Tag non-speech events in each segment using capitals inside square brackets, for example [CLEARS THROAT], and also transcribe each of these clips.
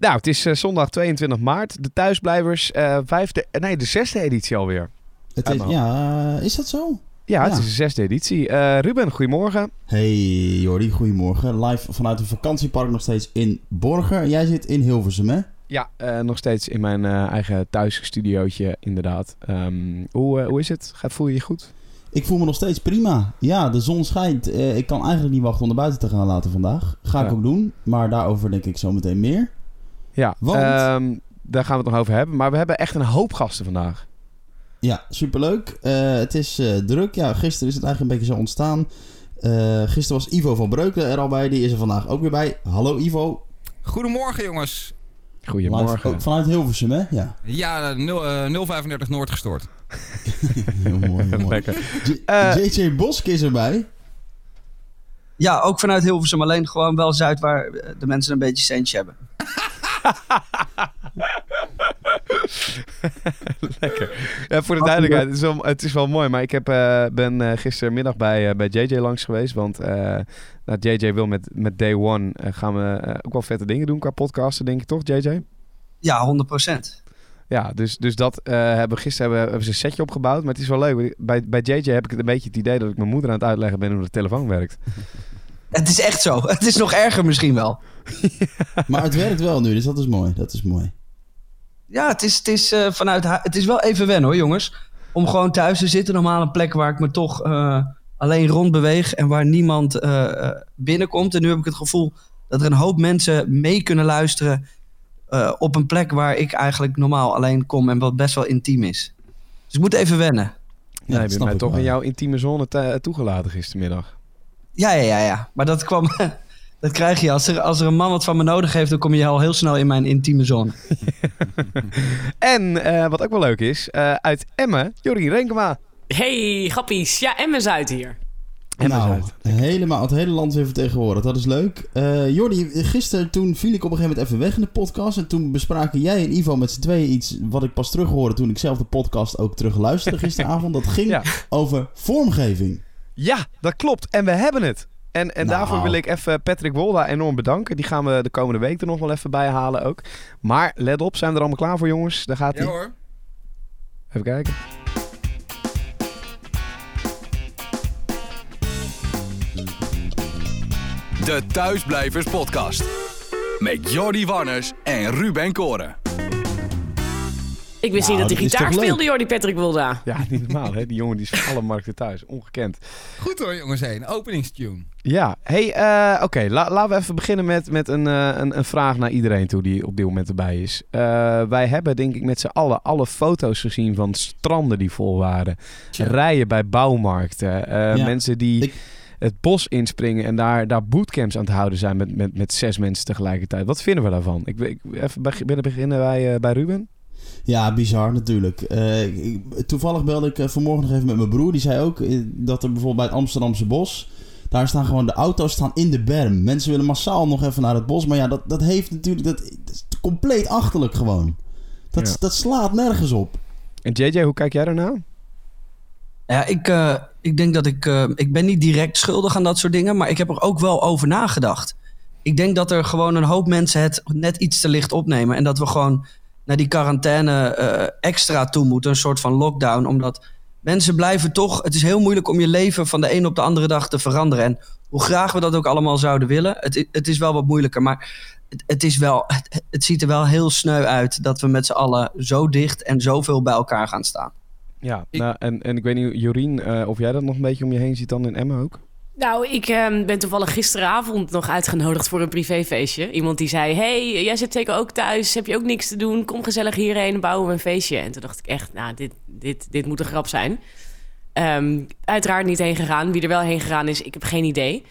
Nou, het is eh, zondag 22 maart. De thuisblijvers, eh, vijfde, eh, nee, de zesde editie alweer. Het is, ja, is dat zo? Ja, het Ja. is de zesde editie. Ruben, goedemorgen. Hey Jordi, goedemorgen. Live vanuit een vakantiepark nog steeds in Borger. Jij zit in Hilversum, hè? Ja, nog steeds in mijn eigen thuisstudiootje, inderdaad. Ehm, hoe, hoe is het? Gaat, voel je je goed? Ik voel me nog steeds prima. Ja, de zon schijnt. Ik kan eigenlijk niet wachten om naar buiten te gaan later vandaag. Ga ik ook doen, maar daarover denk ik zo meteen meer. Ja, Want? ehm, daar gaan we het nog over hebben. Maar we hebben echt een hoop gasten vandaag. Ja, superleuk. Eh, het is eh, druk. Ja, gisteren is het eigenlijk een beetje zo ontstaan. Eh, gisteren was Ivo van Breukelen er al bij. Die is er vandaag ook weer bij. Hallo Ivo. Goedemorgen jongens. Goedemorgen. ook vanuit Hilversum, hè? Ja. Ja, 0, eh, 035 Noord gestoord. [LAUGHS] [LAUGHS] Heel mooi, heel mooi. Eh, JJ Bosk is erbij. Ja, ook vanuit Hilversum. Alleen gewoon wel Zuid waar de mensen een beetje centje hebben. [LAUGHS] [LAUGHS] Lekker. Ja, voor de duidelijkheid, het is wel, het is wel mooi. Maar ik heb, eh, ben eh, gistermiddag bij, eh, bij JJ langs geweest. Want eh, nou, JJ wil met, met Day One gaan we eh, ook wel vette dingen doen qua podcasten, denk ik toch, JJ? Ja, 100%. Ja, dus, dus dat eh, hebben gisteren hebben, hebben ze een setje opgebouwd. Maar het is wel leuk. Bij, bij JJ heb ik een beetje het idee dat ik mijn moeder aan het uitleggen ben hoe de telefoon werkt. [LAUGHS] Het is echt zo. Het is nog erger misschien wel. [LAUGHS] Maar het werkt wel nu, dus dat is mooi. Dat is mooi. Ja, het is, het is, eh, vanuit, het is wel even wennen hoor, jongens. Om gewoon thuis te zitten. Normaal een plek waar ik me toch eh, alleen rond beweeg. En waar niemand eh, binnenkomt. En nu heb ik het gevoel dat er een hoop mensen mee kunnen luisteren. eh, op een plek waar ik eigenlijk normaal alleen kom. En wat best wel intiem is. Dus ik moet even wennen. Ja, Ja, dat je bent mij toch wel. in jouw intieme zone te- toegelaten gistermiddag. Ja, ja, ja, ja. Maar dat kwam. [LAUGHS] Dat krijg je. Als er, als er een man wat van me nodig heeft, dan kom je al heel snel in mijn intieme zone. [LAUGHS] En eh, wat ook wel leuk is, eh, uit Emmen, Jorien Renkema. Hey, grappies. Ja, Emmen Zuid hier. Emmen nou, helemaal het hele land weer vertegenwoordigd. Dat is leuk. Eh Jordi, gisteren toen viel ik op een gegeven moment even weg in de podcast. En toen bespraken jij en Ivo met z'n tweeën iets wat ik pas terug hoorde toen ik zelf de podcast ook terug luisterde gisteravond. Dat [LAUGHS] ging Ja. over vormgeving. Ja, dat klopt. En we hebben het. En, en Nou. daarvoor wil ik even Patrick Wolda enorm bedanken. Die gaan we de komende week er nog wel even bij halen ook. Maar let op, zijn we er allemaal klaar voor jongens? Daar gaat Ja hij. hoor. Even kijken. De Thuisblijvers Podcast. Met Jordi Warners en Ruben Koren. Ik wist Nou, niet dat hij dat is gitaar speelde, joh, die Patrick Wilda. Ja, niet normaal hè. Die jongen die is van alle markten thuis. Ongekend. Goed hoor jongens heen. Openingstune. Ja, hey, eh, oké. la- laten we even beginnen met, met een, eh, een, een vraag naar iedereen toe die op dit moment erbij is. Eh, wij hebben denk ik met z'n allen alle foto's gezien van stranden die vol waren. Rijen bij bouwmarkten. eh, Ja, mensen die ik- het bos inspringen en daar, daar bootcamps aan het houden zijn met, met, met zes mensen tegelijkertijd. Wat vinden we daarvan? Ik, ik even beginnen bij, bij Ruben. Ja, bizar natuurlijk. Eh, toevallig belde ik eh, vanmorgen nog even met mijn broer. Die zei ook eh, dat er bijvoorbeeld bij het Amsterdamse bos... Daar staan gewoon de auto's staan in de berm. Mensen willen massaal nog even naar het bos. Maar ja, dat, dat heeft natuurlijk... Dat, dat is compleet achterlijk gewoon. Dat, Ja. dat slaat nergens op. En JJ, hoe kijk jij daarnaar? Ja, ik, eh, ik denk dat ik... eh, ik ben niet direct schuldig aan dat soort dingen, maar ik heb er ook wel over nagedacht. Ik denk dat er gewoon een hoop mensen het net iets te licht opnemen. En dat we gewoon naar die quarantaine eh, extra toe moeten. Een soort van lockdown. Omdat mensen blijven toch... Het is heel moeilijk om je leven van de een op de andere dag te veranderen. En hoe graag we dat ook allemaal zouden willen... het, het is wel wat moeilijker. Maar het, het, is wel, het, het ziet er wel heel sneu uit... dat we met z'n allen zo dicht en zoveel bij elkaar gaan staan. Ja, Ik- nou, en, en ik weet niet, Jorien, eh, of jij dat nog een beetje om je heen ziet dan in Emmen ook? Nou, ik ehm, ben toevallig gisteravond nog uitgenodigd voor een privéfeestje. Iemand die zei, hey, jij zit zeker ook thuis, heb je ook niks te doen? Kom gezellig hierheen, bouwen we een feestje. En toen dacht ik echt, nou, dit, dit, dit moet een grap zijn. Ehm, uiteraard niet heen gegaan. Wie er wel heen gegaan is, ik heb geen idee.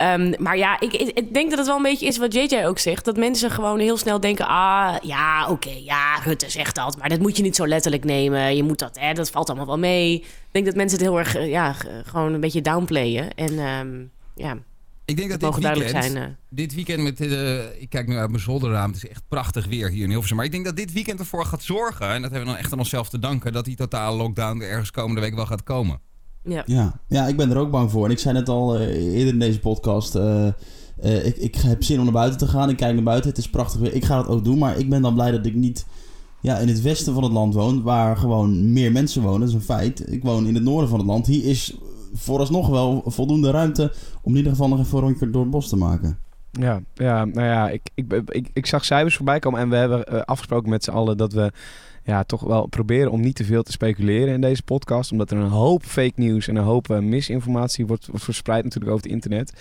Ehm, maar ja, ik, ik, denk dat het wel een beetje is wat JJ ook zegt. Dat mensen gewoon heel snel denken... ah, ja, oké, ja, Rutte zegt dat... maar dat moet je niet zo letterlijk nemen. Je moet dat, hè, dat valt allemaal wel mee. Ik denk dat mensen het heel erg, eh, ja, gewoon een beetje downplayen. En ehm, ja, Ik denk dat dit duidelijk weekend, zijn. eh. dit weekend met, eh, ik kijk nu uit mijn zolderraam, het is echt prachtig weer hier in Hilversum. Maar ik denk dat dit weekend ervoor gaat zorgen, en dat hebben we dan echt aan onszelf te danken, dat die totale lockdown er ergens komende week wel gaat komen. Ja. Ja. ja, ik ben er ook bang voor. En ik zei net al eh, eerder in deze podcast... eh, eh, ik, ik heb zin om naar buiten te gaan. Ik kijk naar buiten. Het is prachtig weer. Ik ga dat ook doen. Maar ik ben dan blij dat ik niet ja, in het westen van het land woon. Waar gewoon meer mensen wonen. Dat is een feit. Ik woon in het noorden van het land. Hier is vooralsnog wel voldoende ruimte om in ieder geval nog even een rondje door het bos te maken. Ja, ja nou ja, ik, ik, ik, ik zag cijfers voorbij komen en we hebben afgesproken met z'n allen dat we ja, toch wel proberen om niet te veel te speculeren in deze podcast. Omdat er een hoop fake nieuws en een hoop eh, misinformatie wordt, wordt verspreid natuurlijk over het internet.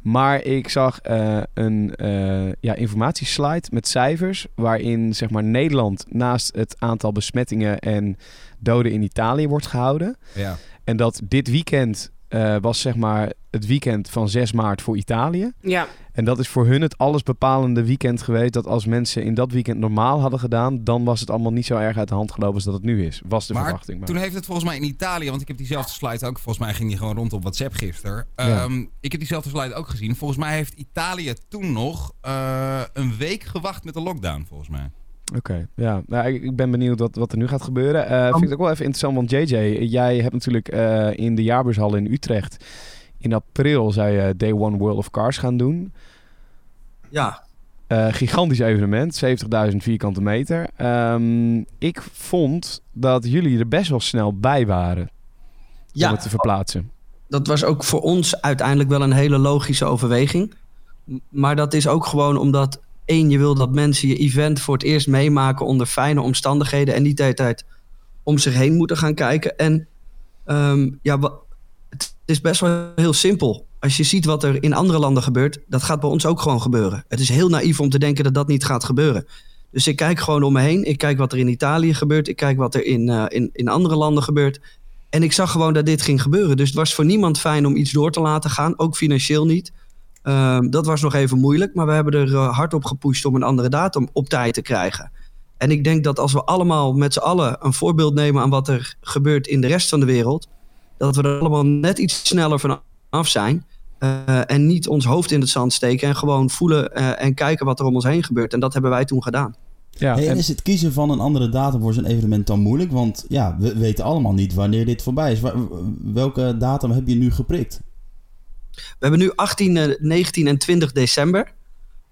Maar ik zag uh, een uh, ja, informatieslide met cijfers. Waarin zeg maar, Nederland naast het aantal besmettingen en doden in Italië wordt gehouden. Ja. En dat dit weekend uh, was zeg maar het weekend van 6 maart voor Italië. Ja. En dat is voor hun het allesbepalende weekend geweest. Dat als mensen in dat weekend normaal hadden gedaan, dan was het allemaal niet zo erg uit de hand gelopen als dat het nu is. Was de maar verwachting. Maar toen heeft het volgens mij in Italië, want ik heb diezelfde slide ook, volgens mij ging die gewoon rond op WhatsApp gisteren. Ja. Um, ik heb diezelfde slide ook gezien. Volgens mij heeft Italië toen nog uh, een week gewacht met de lockdown, volgens mij. Oké, okay, ja. Nou, ik, ik, ben benieuwd wat, wat er nu gaat gebeuren. Uh, vind ik ook wel even interessant, want JJ, jij hebt natuurlijk uh, in de jaarbeurshal in Utrecht in april zou je Day One World of Cars gaan doen. Ja. Uh, gigantisch evenement, 70.000 vierkante meter. Um, ik vond dat jullie er best wel snel bij waren ja. om het te verplaatsen. Dat was ook voor ons uiteindelijk wel een hele logische overweging. Maar dat is ook gewoon omdat één, je wil dat mensen je event voor het eerst meemaken onder fijne omstandigheden en niet de hele tijd om zich heen moeten gaan kijken. En um, ja, het is best wel heel simpel. Als je ziet wat er in andere landen gebeurt, dat gaat bij ons ook gewoon gebeuren. Het is heel naïef om te denken dat dat niet gaat gebeuren. Dus ik kijk gewoon om me heen. Ik kijk wat er in Italië gebeurt. Ik kijk wat er in, uh, in, in andere landen gebeurt. En ik zag gewoon dat dit ging gebeuren. Dus het was voor niemand fijn om iets door te laten gaan. Ook financieel niet. Uh, dat was nog even moeilijk. Maar we hebben er uh, hard op gepusht om een andere datum op tijd te krijgen. En ik denk dat als we allemaal met z'n allen een voorbeeld nemen aan wat er gebeurt in de rest van de wereld. Dat we er allemaal net iets sneller vanaf zijn. Uh, en niet ons hoofd in het zand steken. En gewoon voelen uh, en kijken wat er om ons heen gebeurt. En dat hebben wij toen gedaan. Ja, hey, en is het kiezen van een andere datum voor zo'n evenement dan moeilijk? Want ja, we weten allemaal niet wanneer dit voorbij is. Welke datum heb je nu geprikt? We hebben nu 18, 19 en 20 december.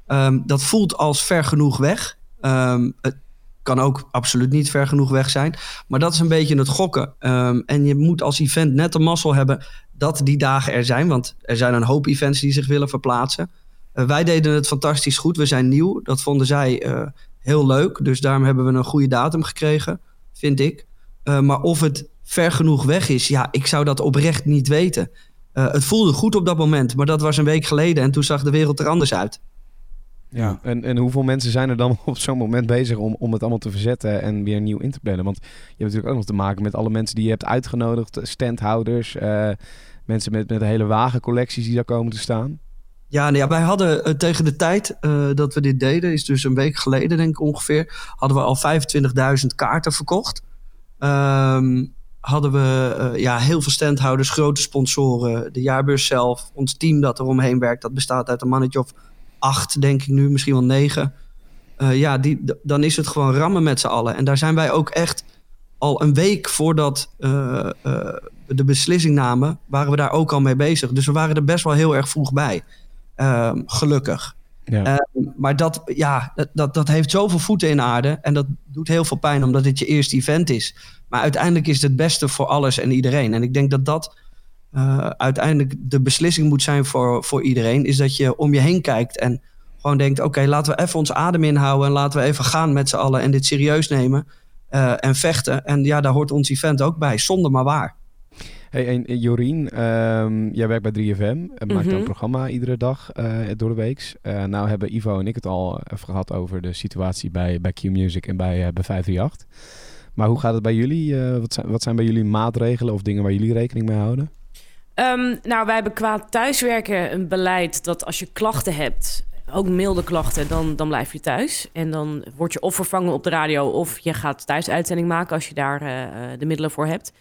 Um, dat voelt als ver genoeg weg. Um, het kan ook absoluut niet ver genoeg weg zijn. Maar dat is een beetje het gokken. Um, en je moet als event net de mazzel hebben dat die dagen er zijn. Want er zijn een hoop events die zich willen verplaatsen. Uh, wij deden het fantastisch goed. We zijn nieuw. Dat vonden zij uh, heel leuk. Dus daarom hebben we een goede datum gekregen, vind ik. Maar of het ver genoeg weg is, ja, ik zou dat oprecht niet weten. Uh, het voelde goed op dat moment, maar dat was een week geleden en toen zag de wereld er anders uit. Ja, en, en hoeveel mensen zijn er dan [LAUGHS] op zo'n moment bezig om, om het allemaal te verzetten en weer nieuw in te plannen? Want je hebt natuurlijk ook nog te maken met alle mensen die je hebt uitgenodigd, standhouders, uh, mensen met, met hele wagencollecties die daar komen te staan. Ja, nou ja wij hadden uh, tegen de tijd uh, dat we dit deden, is dus een week geleden denk ik ongeveer, hadden we al 25.000 kaarten verkocht. Um, hadden we uh, ja, heel veel standhouders, grote sponsoren, de jaarbeurs zelf, ons team dat er omheen werkt, dat bestaat uit een mannetje of acht, denk ik nu, misschien wel negen. Uh, ja, die, dan is het gewoon rammen met z'n allen. En daar zijn wij ook echt al een week voordat uh, de beslissing namen, waren we daar ook al mee bezig. Dus we waren er best wel heel erg vroeg bij. Ehm, gelukkig. Ja. maar dat, ja, dat, dat, heeft zoveel voeten in aarde. En dat doet heel veel pijn omdat dit je eerste event is. Maar uiteindelijk is het het beste voor alles en iedereen. En ik denk dat dat uh, uiteindelijk de beslissing moet zijn voor, voor iedereen. Is dat je om je heen kijkt en gewoon denkt... oké, laten we even ons adem inhouden... en laten we even gaan met z'n allen en dit serieus nemen. Uh, en vechten. En ja, daar hoort ons event ook bij. Zonder maar waar. Hey, en Jorien, um, jij werkt bij 3FM. En maakt mm -hmm. een programma iedere dag uh, door de week. Uh, nou hebben Ivo en ik het al even gehad over de situatie bij, bij Q-Music en bij, bij 538. Maar hoe gaat het bij jullie? Uh, wat, zijn, wat zijn bij jullie maatregelen of dingen waar jullie rekening mee houden? Um, nou, wij hebben qua thuiswerken een beleid dat als je klachten hebt, ook milde klachten, dan, dan blijf je thuis. En dan word je of vervangen op de radio of je gaat thuis uitzending maken als je daar uh, de middelen voor hebt.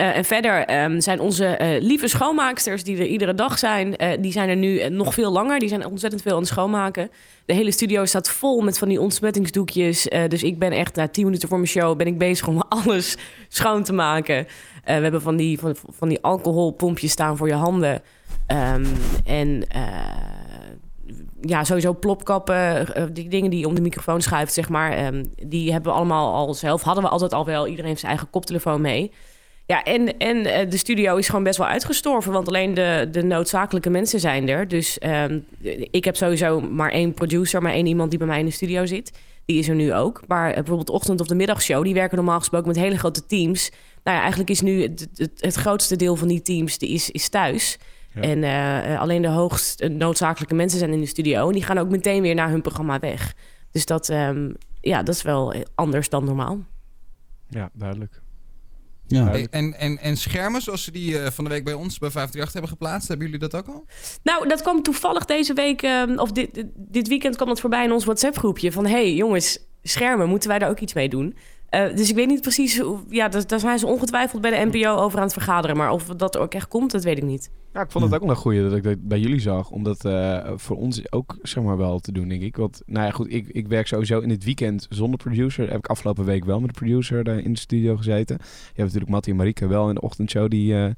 Uh, en verder um, zijn onze uh, lieve schoonmaaksters die er iedere dag zijn, uh, die zijn er nu nog veel langer. Die zijn ontzettend veel aan het schoonmaken. De hele studio staat vol met van die ontsmettingsdoekjes. dus ik ben echt na tien minuten voor mijn show ben ik bezig om [LAUGHS] alles schoon te maken. we hebben van die, van, van die alcoholpompjes staan voor je handen. Um, en ja, sowieso plopkappen, eh, die dingen die om de microfoon schuift, zeg maar. ehm, die hebben we allemaal al zelf. Hadden we altijd al wel. Iedereen heeft zijn eigen koptelefoon mee. Ja, en, en eh, de studio is gewoon best wel uitgestorven. Want alleen de, de noodzakelijke mensen zijn er. Dus ehm, ik heb sowieso maar één producer, maar één iemand die bij mij in de studio zit. Die is er nu ook. Maar eh, bijvoorbeeld ochtend- of de middagshow, die werken normaal gesproken met hele grote teams. Nou ja, eigenlijk is nu het, het, het grootste deel van die teams die is, is thuis. Ja. En eh, alleen de hoogst noodzakelijke mensen zijn in de studio. En die gaan ook meteen weer naar hun programma weg. Dus dat, ehm, ja, dat is wel anders dan normaal. Ja, duidelijk. Ja. En, en, en schermen zoals ze die eh, van de week bij ons bij 538 hebben geplaatst, hebben jullie dat ook al? Nou, dat kwam toevallig deze week, ehm, of dit, dit- weekend kwam dat voorbij in ons WhatsApp-groepje. Van, hey jongens, schermen, moeten wij daar ook iets mee doen? Eh, dus ik weet niet precies, hoe, ja, daar, daar zijn ze ongetwijfeld bij de NPO over aan het vergaderen. Maar of dat ook echt komt, dat weet ik niet. Ja, ik vond het ook wel een goeie dat ik dat bij jullie zag. Om dat eh, voor ons ook zeg maar wel te doen, denk ik. Want nou ja, goed, ik, ik werk sowieso in het weekend zonder producer. Heb ik afgelopen week wel met de producer daar in de studio gezeten. Je hebt natuurlijk Mattie en Marieke wel in de ochtendshow. Die, eh, die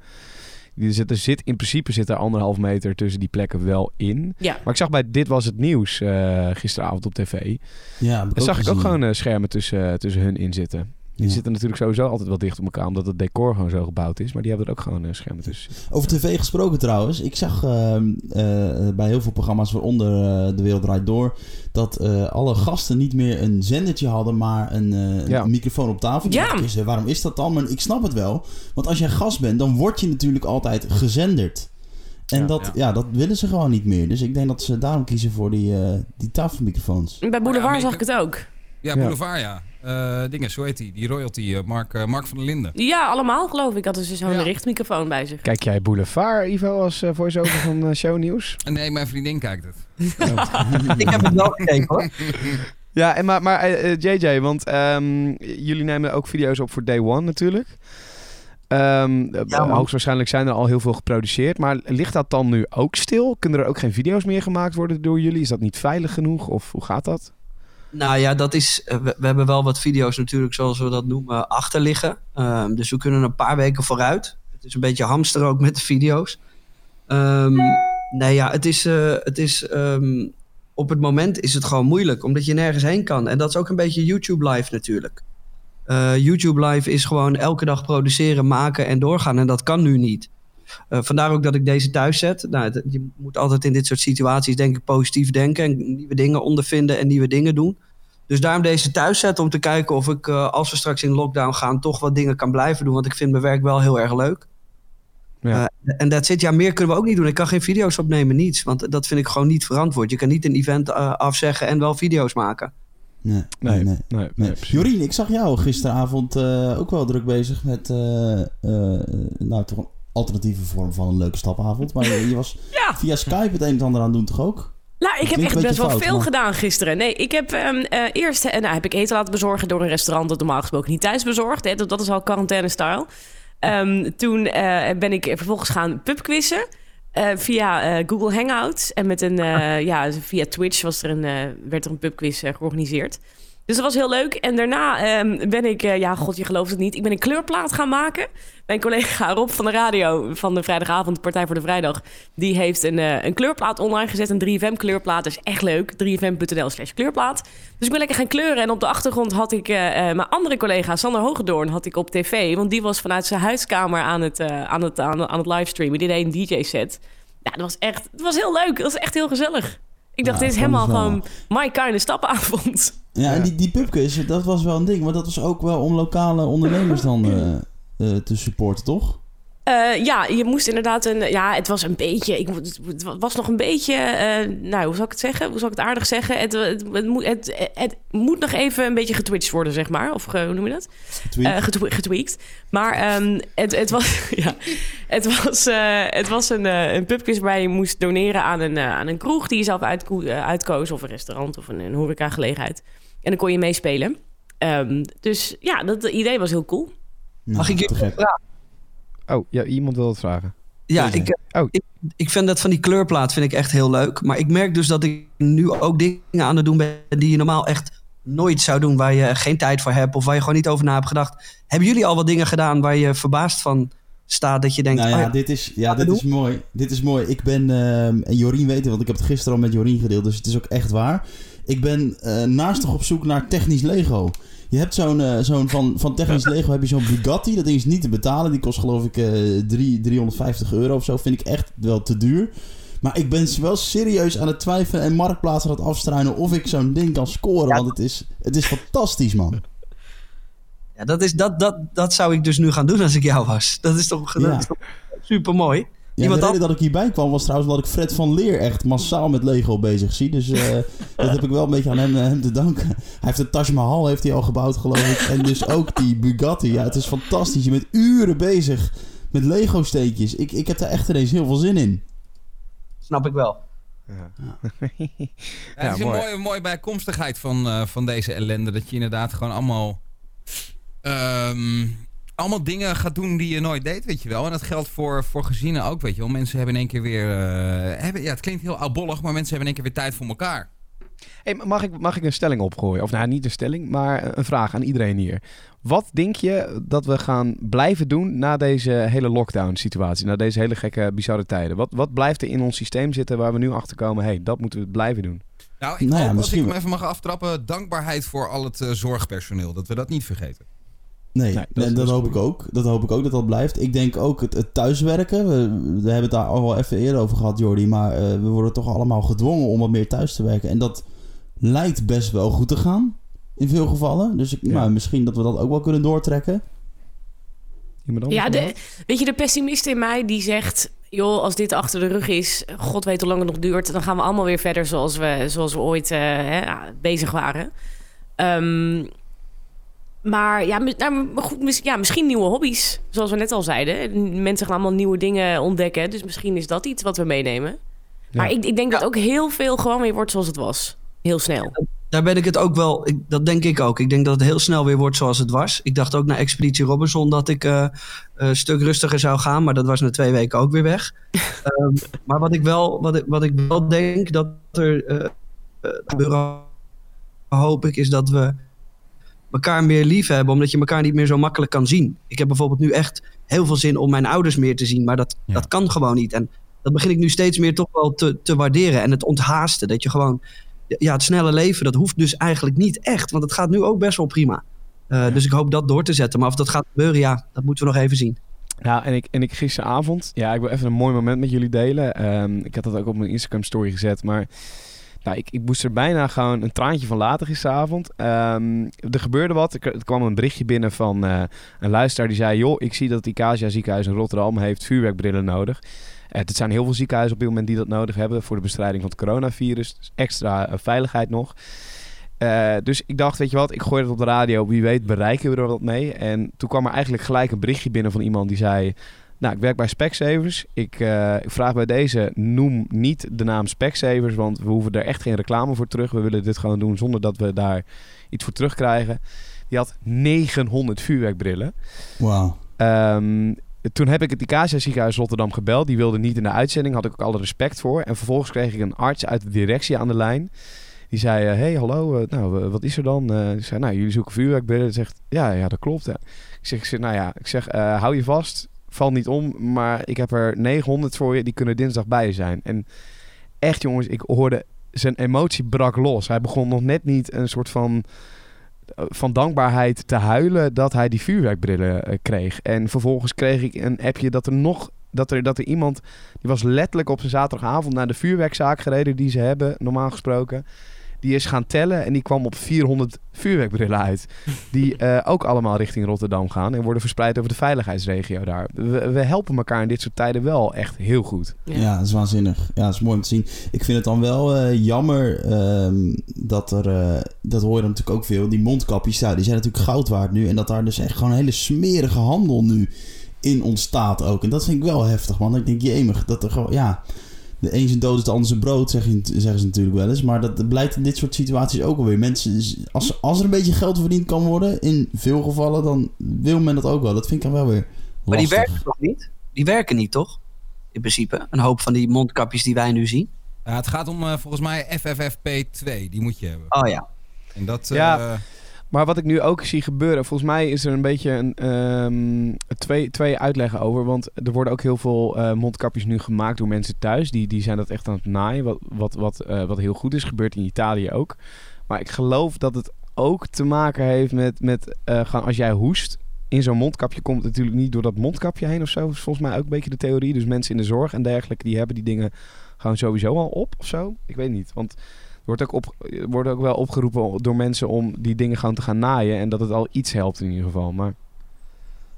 er, zit, er zit in principe zit er anderhalf meter tussen die plekken wel in. Ja, Maar ik zag bij Dit Was Het Nieuws eh, gisteravond op tv. Ja, zag ik ook gewoon eh, schermen tussen, tussen hun in zitten. Die Ja. zitten natuurlijk sowieso altijd wel dicht op elkaar, omdat het decor gewoon zo gebouwd is. Maar die hebben er ook gewoon eh, schermen tussen. zitten. Over tv gesproken trouwens. Ik zag ehm, eh, bij heel veel programma's, waaronder eh, De Wereld Draait Door, dat eh, alle gasten niet meer een zendertje hadden, maar een, eh, Ja. een microfoon op tafel. Ja. waarom is dat dan? Maar ik snap het wel. Want als jij gast bent, dan word je natuurlijk altijd gezenderd. En Ja. dat, Ja. ja. dat willen ze gewoon niet meer. Dus ik denk dat ze daarom kiezen voor die, eh, die tafelmicrofoons. bij Boulevard zag ik- het ook. Ja, Ja. Boulevard, ja. Eh dingen, zo heet die. Die royalty, eh, Mark, eh, Mark van der Linden. Ja, allemaal geloof ik. Hadden ze zo'n Ja. richtmicrofoon bij zich. Kijk jij Boulevard, Ivo, als uh, voice-over van shownieuws? Nee, mijn vriendin kijkt het. [LAUGHS] Ik heb het wel gekeken hoor. [LAUGHS] Ja, en maar, maar JJ, want ehm, jullie nemen ook video's op voor Day One natuurlijk. Ehm, eh, man. hoogstwaarschijnlijk zijn er al heel veel geproduceerd. Maar ligt dat dan nu ook stil? Kunnen er ook geen video's meer gemaakt worden door jullie? Is dat niet veilig genoeg? Of hoe gaat dat? Nou ja, dat is, eh, we, hebben wel wat video's natuurlijk, zoals we dat noemen, achter liggen. Ehm, dus we kunnen een paar weken vooruit. Het is een beetje hamster ook met de video's. Ehm, nee ja, het is, eh, het is ehm, op het moment is het gewoon moeilijk, omdat je nergens heen kan. En dat is ook een beetje YouTube Live natuurlijk. Eh, YouTube Live is gewoon elke dag produceren, maken en doorgaan. En dat kan nu niet. Eh, vandaar ook dat ik deze thuis zet. Nou, het- je moet altijd in dit soort situaties denk ik positief denken en nieuwe dingen ondervinden en nieuwe dingen doen. Dus daarom deze thuis zetten om te kijken of ik, eh, als we straks in lockdown gaan, toch wat dingen kan blijven doen. Want ik vind mijn werk wel heel erg leuk. Ja. Eh, En dat zit, ja, meer kunnen we ook niet doen. Ik kan geen video's opnemen, niets. Want dat vind ik gewoon niet verantwoord. Je kan niet een event afzeggen en wel video's maken. Nee, Nee, nee, nee. nee, Nee. nee, precies. Jorien, ik zag jou gisteravond eh, ook wel druk bezig met eh, eh, nou, toch alternatieve vorm van een leuke stapavond. Maar je, je was [LAUGHS] Ja. via Skype het een en ander aan doen, toch ook? Nou, ik heb echt best wel fout, veel maar- gedaan gisteren. Nee, ik heb ehm, eh, eerst eh, nou, heb ik eten laten bezorgen door een restaurant dat normaal gesproken niet thuis bezorgd. Hè, dat dat is al quarantaine-style. Ehm, toen eh, ben ik vervolgens gaan pubquizzen. via Google Hangouts. En met een, [LAUGHS] ja, via Twitch was er een, werd er een pubquiz georganiseerd. Dus dat was heel leuk. En daarna ehm, ben ik, eh, ja, god, je gelooft het niet. Ik ben een kleurplaat gaan maken. Mijn collega Rob van de radio van de vrijdagavond, Partij voor de Vrijdag, die heeft een, eh, een kleurplaat online gezet. Een 3FM kleurplaat. Dat is echt leuk. 3fm.nl slash kleurplaat. Dus ik ben lekker gaan kleuren. En op de achtergrond had ik eh, mijn andere collega, Sander Hogedoorn, had ik op tv. Want die was vanuit zijn huiskamer aan het, aan het, aan, aan het livestreamen. Die deed een DJ-set. Ja, dat was echt, het was heel leuk. Dat was echt heel gezellig. Ik dacht, dit is dat helemaal wel- gewoon my kind of stapavond. Ja, en die, die pubquiz, dat was wel een ding. Maar dat was ook wel om lokale ondernemers dan eh, eh, te supporten, toch? Eh, ja, je moest inderdaad een. Ja, het was een beetje. Ik, het was nog een beetje. eh, nou, hoe zal ik het zeggen? Hoe zal ik het aardig zeggen? Het, het, het, moet, het, het moet nog even een beetje getwitcht worden, zeg maar. Of hoe noem je dat? Tweet. Eh, getwe- getweakt. Maar ehm, het, het was, [LAUGHS] ja, het was, eh, het was een, een pubquiz waar je moest doneren aan een, aan een kroeg die je zelf uitko- uitkoos. Of een restaurant of een, een horecagelegenheid. En dan kon je meespelen. Ehm, dus ja, dat idee was heel cool. Nou, Mag ik je vragen? Oh, ja, iemand wil het vragen. Ja, Deze. ik, eh, Oh. ik, ik vind dat van die kleurplaat vind ik echt heel leuk. Maar ik merk dus dat ik nu ook dingen aan het doen ben die je normaal echt nooit zou doen. Waar je geen tijd voor hebt of waar je gewoon niet over na hebt gedacht. Hebben jullie al wat dingen gedaan waar je verbaasd van staat dat je denkt... Nou oh ja, ja, dit is, ja, dit doen? is mooi. Dit is mooi. Ik ben, ehm, en Jorien weet het, want ik heb het gisteren al met Jorien gedeeld, dus het is ook echt waar. Ik ben eh naastig op zoek naar technisch Lego. Je hebt zo'n, eh, zo'n van, van technisch Lego heb je zo'n Bugatti. Dat ding is niet te betalen. Die kost geloof ik eh drie- 350 euro of zo. Vind ik echt wel te duur. Maar ik ben wel serieus aan het twijfelen en Marktplaats aan het afstruinen of ik zo'n ding kan scoren. Ja. Want het is, het is fantastisch, man. Ja, dat, is, dat, dat, dat zou ik dus nu gaan doen als ik jou was. Dat is toch, Ja. is toch super mooi. Ja, Iemand de reden dat ik hierbij kwam was trouwens omdat ik Fred van Leer echt massaal met Lego bezig zie. Dus eh, [LAUGHS] dat heb ik wel een beetje aan hem, eh, hem te danken. Hij heeft de Taj Mahal heeft hij al gebouwd geloof ik. En dus ook die Bugatti. Ja, het is fantastisch. Je bent uren bezig met Lego steekjes. Ik, ik heb daar echt ineens heel veel zin in. Snap ik wel. Ja, Ja, [LAUGHS] het is een mooi. mooie, mooie bijkomstigheid van, eh, van deze ellende. Dat je inderdaad gewoon allemaal... ehm, allemaal dingen gaat doen die je nooit deed, weet je wel. En dat geldt voor, voor gezinnen ook, weet je wel. Mensen hebben in één keer weer... eh, hebben, ja, het klinkt heel oudbollig, maar mensen hebben in één keer weer tijd voor elkaar. Hey, mag, ik, mag ik een stelling opgooien? Of nou, niet een stelling, maar een vraag aan iedereen hier. Wat denk je dat we gaan blijven doen na deze hele lockdown-situatie? Na deze hele gekke, bizarre tijden? Wat, wat blijft er in ons systeem zitten waar we nu achter komen? hey, dat moeten we blijven doen. Nou, ik Nou ja, hoop, als ik hem even mag aftrappen... dankbaarheid voor al het eh, zorgpersoneel. Dat we dat niet vergeten. Nee, Nee, dat, is hoop ik ook. Dat hoop ik ook dat dat blijft. Ik denk ook het, het thuiswerken. We, we hebben het daar al wel even eerder over gehad, Jordi. Maar eh, we worden toch allemaal gedwongen om wat meer thuis te werken. En dat lijkt best wel goed te gaan. In veel gevallen. Dus ik, Ja. nou, misschien dat we dat ook wel kunnen doortrekken. Iemand anders? Ja, de, weet je, de pessimist in mij die zegt... joh, als dit achter de rug is, god weet hoe lang het nog duurt... dan gaan we allemaal weer verder zoals we, zoals we ooit eh, hè, bezig waren. Ehm, maar ja, nou, maar goed, ja, misschien nieuwe hobby's, zoals we net al zeiden. Mensen gaan allemaal nieuwe dingen ontdekken. Dus misschien is dat iets wat we meenemen. Maar ik, ik denk dat ook heel veel gewoon weer wordt zoals het was. Heel snel. Daar ben ik het ook wel, ik, dat denk ik ook. Ik denk dat het heel snel weer wordt zoals het was. Ik dacht ook na Expeditie Robinson dat ik eh, een stuk rustiger zou gaan, maar dat was na twee weken ook weer weg. [LAUGHS] Ehm, maar wat ik, wel, wat, ik, wat ik wel denk dat er gebeuren, hoop ik, is dat we elkaar meer lief hebben, omdat je elkaar niet meer zo makkelijk kan zien. Ik heb bijvoorbeeld nu echt heel veel zin om mijn ouders meer te zien, maar dat, Ja. dat kan gewoon niet. En dat begin ik nu steeds meer toch wel te, te waarderen. En het onthaasten, dat je gewoon ja, het snelle leven, dat hoeft dus eigenlijk niet echt. Want het gaat nu ook best wel prima. Eh, Dus ik hoop dat door te zetten. Maar of dat gaat gebeuren, ja, dat moeten we nog even zien. Ja, en ik, en ik gisteravond, ja, ik wil even een mooi moment met jullie delen. Ehm, ik had dat ook op mijn Instagram story gezet, maar nou, ik, moest er bijna gewoon een traantje van laten gisteravond. Ehm, er gebeurde wat. Er kwam een berichtje binnen van eh, een luisteraar die zei, joh, ik zie dat het Icasia ziekenhuis in Rotterdam heeft vuurwerkbrillen nodig. Eh, het zijn heel veel ziekenhuizen op dit moment die dat nodig hebben voor de bestrijding van het coronavirus. Dus extra eh, veiligheid nog. Eh, dus ik dacht, weet je wat, ik gooi het op de radio. Wie weet bereiken we er wat mee. En toen kwam er eigenlijk gelijk een berichtje binnen van iemand die zei... Nou, ik werk bij Specsavers. Ik, eh, ik vraag bij deze, noem niet de naam Specsavers... want we hoeven er echt geen reclame voor terug. We willen dit gewoon doen zonder dat we daar iets voor terugkrijgen. Die had 900 vuurwerkbrillen. Wauw. Ehm, toen heb ik het Icasia ziekenhuis Rotterdam gebeld. Die wilde niet in de uitzending. Had ik ook alle respect voor. En vervolgens kreeg ik een arts uit de directie aan de lijn. Die zei, eh, hey, hallo, eh, nou, wat is er dan? Die zei, nou, jullie zoeken vuurwerkbrillen. Zegt, ja, ja, dat klopt. Ik zeg, nou ja, ik zeg, hou je vast. Val niet om, maar ik heb er 900 voor je. Die kunnen dinsdag bij je zijn. En echt, jongens, ik hoorde... Zijn emotie brak los. Hij begon nog net niet een soort van van dankbaarheid te huilen dat hij die vuurwerkbrillen eh, kreeg. En vervolgens kreeg ik een appje dat er nog dat er, dat er iemand die was letterlijk op zijn zaterdagavond naar de vuurwerkzaak gereden die ze hebben normaal gesproken. Die is gaan tellen en die kwam op 400 vuurwerkbrillen uit. Die [LAUGHS] eh, ook allemaal richting Rotterdam gaan en worden verspreid over de veiligheidsregio daar. We, we helpen elkaar in dit soort tijden wel echt heel goed. Ja. Ja. dat is waanzinnig. Ja, dat is mooi om te zien. Ik vind het dan wel eh, jammer ehm, dat er, eh, dat hoor je dan natuurlijk ook veel, die mondkapjes, ja, die zijn natuurlijk goud waard nu. En dat daar dus echt gewoon een hele smerige handel nu in ontstaat ook. En dat vind ik wel heftig, man. Ik denk, jemig, dat er gewoon, ja... De een zijn dood is de ander zijn brood, zeg je, zeggen ze natuurlijk wel eens. Maar dat blijkt in dit soort situaties ook alweer. Mensen, als, als er een beetje geld verdiend kan worden, in veel gevallen, dan wil men dat ook wel. Dat vind ik dan wel weer Maar die werken toch niet? Die werken niet, toch? In principe. Een hoop van die mondkapjes die wij nu zien. Ja, het gaat om eh, volgens mij FFFP2. Die moet je hebben. Oh ja. En dat... Ja. Maar wat ik nu ook zie gebeuren, volgens mij is er een beetje een, ehm, twee, twee uitleggen over. Want er worden ook heel veel eh, mondkapjes nu gemaakt door mensen thuis. Die, die zijn dat echt aan het naaien, wat, wat, wat, eh, wat heel goed is. Gebeurt in Italië ook. Maar ik geloof dat het ook te maken heeft met, met eh, gewoon als jij hoest. In zo'n mondkapje komt het natuurlijk niet door dat mondkapje heen of zo. is volgens mij ook een beetje de theorie. Dus mensen in de zorg en dergelijke, die hebben die dingen gewoon sowieso al op of zo. Ik weet niet, want... Wordt ook, op, wordt ook wel opgeroepen door mensen om die dingen gewoon te gaan naaien. En dat het al iets helpt in ieder geval. Maar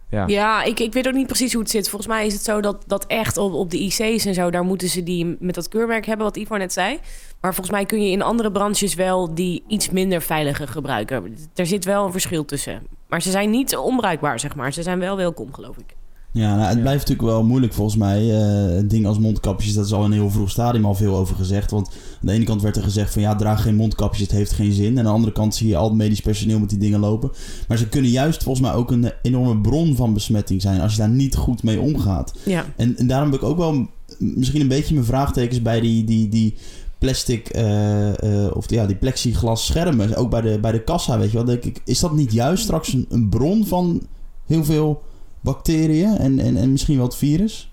ja. Ja, ik, ik weet ook niet precies hoe het zit. Volgens mij is het zo dat, dat echt op, op de IC's en zo... daar moeten ze die met dat keurmerk hebben, wat Ivo net zei. Maar volgens mij kun je in andere branches wel die iets minder veilige gebruiken. Er zit wel een verschil tussen. Maar ze zijn niet onbruikbaar, zeg maar. Ze zijn wel welkom, geloof ik. Ja, nou, het blijft natuurlijk wel moeilijk volgens mij. Eh dingen als mondkapjes, dat is al in een heel vroeg stadium al veel over gezegd. Want aan de ene kant werd er gezegd van ja, draag geen mondkapjes, het heeft geen zin. En aan de andere kant zie je al het medisch personeel met die dingen lopen. Maar ze kunnen juist volgens mij ook een enorme bron van besmetting zijn als je daar niet goed mee omgaat. Ja. En, en daarom heb ik ook wel misschien een beetje mijn vraagtekens bij die, die, die plastic eh, eh, of ja, die plexiglas schermen. Ook bij de, bij de kassa, weet je wel. Denk ik, is dat niet juist straks een, een bron van heel veel bacteriën en, en, en misschien wel het virus?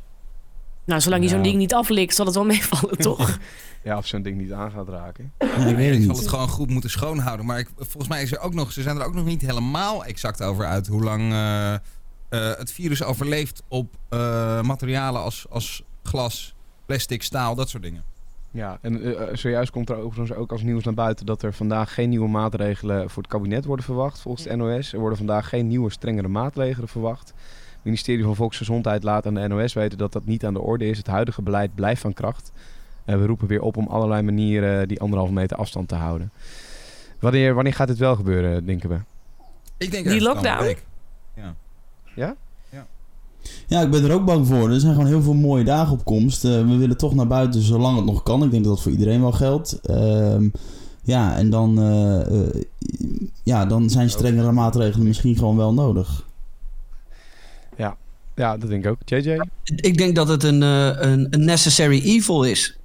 Nou, zolang je zo'n ding niet aflikt, zal het wel [LAUGHS] meevallen, toch? ja, of zo'n ding niet aan gaat raken. Ja, ik weet het Ik zal het gewoon goed moeten schoonhouden. Maar ik, volgens mij is er ook nog, ze zijn er ook nog niet helemaal exact over uit hoe lang eh, eh, het virus overleeft op eh, materialen als, als glas, plastic, staal, dat soort dingen. Ja, en zojuist komt er overigens ook als nieuws naar buiten dat er vandaag geen nieuwe maatregelen voor het kabinet worden verwacht, volgens de NOS. Er worden vandaag geen nieuwe, strengere maatregelen verwacht. Het ministerie van Volksgezondheid laat aan de NOS weten dat dat niet aan de orde is. Het huidige beleid blijft van kracht. En we roepen weer op om allerlei manieren die anderhalve meter afstand te houden. Wanneer, wanneer gaat dit wel gebeuren, denken we? Ik denk Die lockdown? week. Ja? Ja, ik ben er ook bang voor. Er zijn gewoon heel veel mooie dagen op komst. Eh, we willen toch naar buiten zolang het nog kan. Ik denk dat dat voor iedereen wel geldt. Ehm, ja, en dan, eh, eh, ja, dan zijn strengere maatregelen misschien gewoon wel nodig. Ja, dat denk ik ook. JJ? Ik denk dat het een, eh, een, een necessary evil is.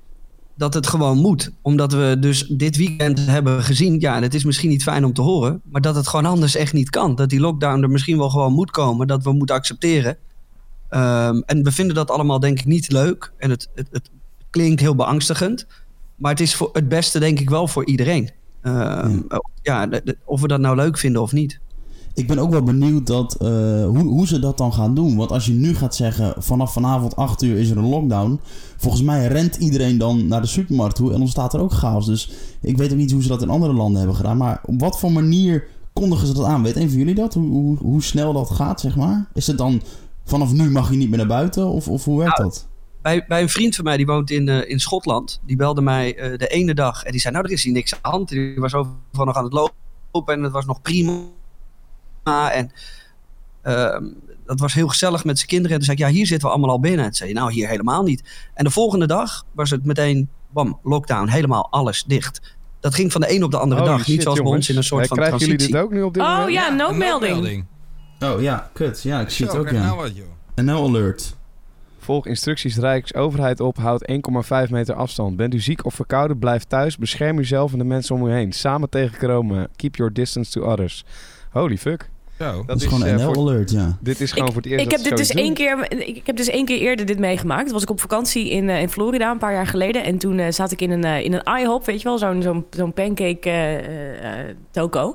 Dat het gewoon moet. Omdat we dus dit weekend hebben gezien. Ja, het is misschien niet fijn om te horen. Maar dat het gewoon anders echt niet kan. Dat die lockdown er misschien wel gewoon moet komen. Dat we moeten accepteren. Ehm, en we vinden dat allemaal denk ik niet leuk. En het, het, het klinkt heel beangstigend. Maar het is voor het beste denk ik wel voor iedereen. Ehm, ja, de- de- of we dat nou leuk vinden of niet. Ik ben ook wel benieuwd dat, eh, hoe, hoe ze dat dan gaan doen. Want als je nu gaat zeggen, vanaf vanavond 8 uur is er een lockdown. Volgens mij rent iedereen dan naar de supermarkt toe en ontstaat er ook chaos. Dus ik weet ook niet hoe ze dat in andere landen hebben gedaan. Maar op wat voor manier kondigen ze dat aan? Weet een van jullie dat? Hoe, hoe, hoe snel dat gaat, zeg maar? Is het dan, vanaf nu mag je niet meer naar buiten? Of, of hoe werkt Nou, dat? bij, bij een vriend van mij, die woont in, eh, in Schotland. Die belde mij eh, de ene dag. En die zei, nou, er is hier niks aan de hand. Die was overal nog aan het lopen. En het was nog prima. En ehm, dat was heel gezellig met zijn kinderen. En toen zei ik, ja, hier zitten we allemaal al binnen. En zei nou, hier helemaal niet. En de volgende dag was het meteen, bam, lockdown. Helemaal alles dicht. Dat ging van de een op de andere dag. niet zoals bij ons in een soort Eh, van Krijgen jullie transitie. dit ook nu op dit Oh moment? ja, een noodmelding. Oh ja, kut. Ja, ik zie Zo, het ook, ja. nou. En no alert. Volg instructies Rijksoverheid op. Houd 1,5 meter afstand. Bent u ziek of verkouden? Blijf thuis. Bescherm uzelf en de mensen om u heen. Samen tegen corona. Keep your distance to others. Holy fuck. Zo. Dat is gewoon eh, een NL voor- alert, ja. Dit is gewoon Ik, voor het eerst ik dat heb dit dus één keer, ik heb dus één keer eerder dit meegemaakt. Toen was ik op vakantie in, eh, in Florida een paar jaar geleden. En toen eh, zat ik in een, eh, in een IHOP, weet je wel, zo'n zo'n zo'n pancake eh, eh, eh, toko.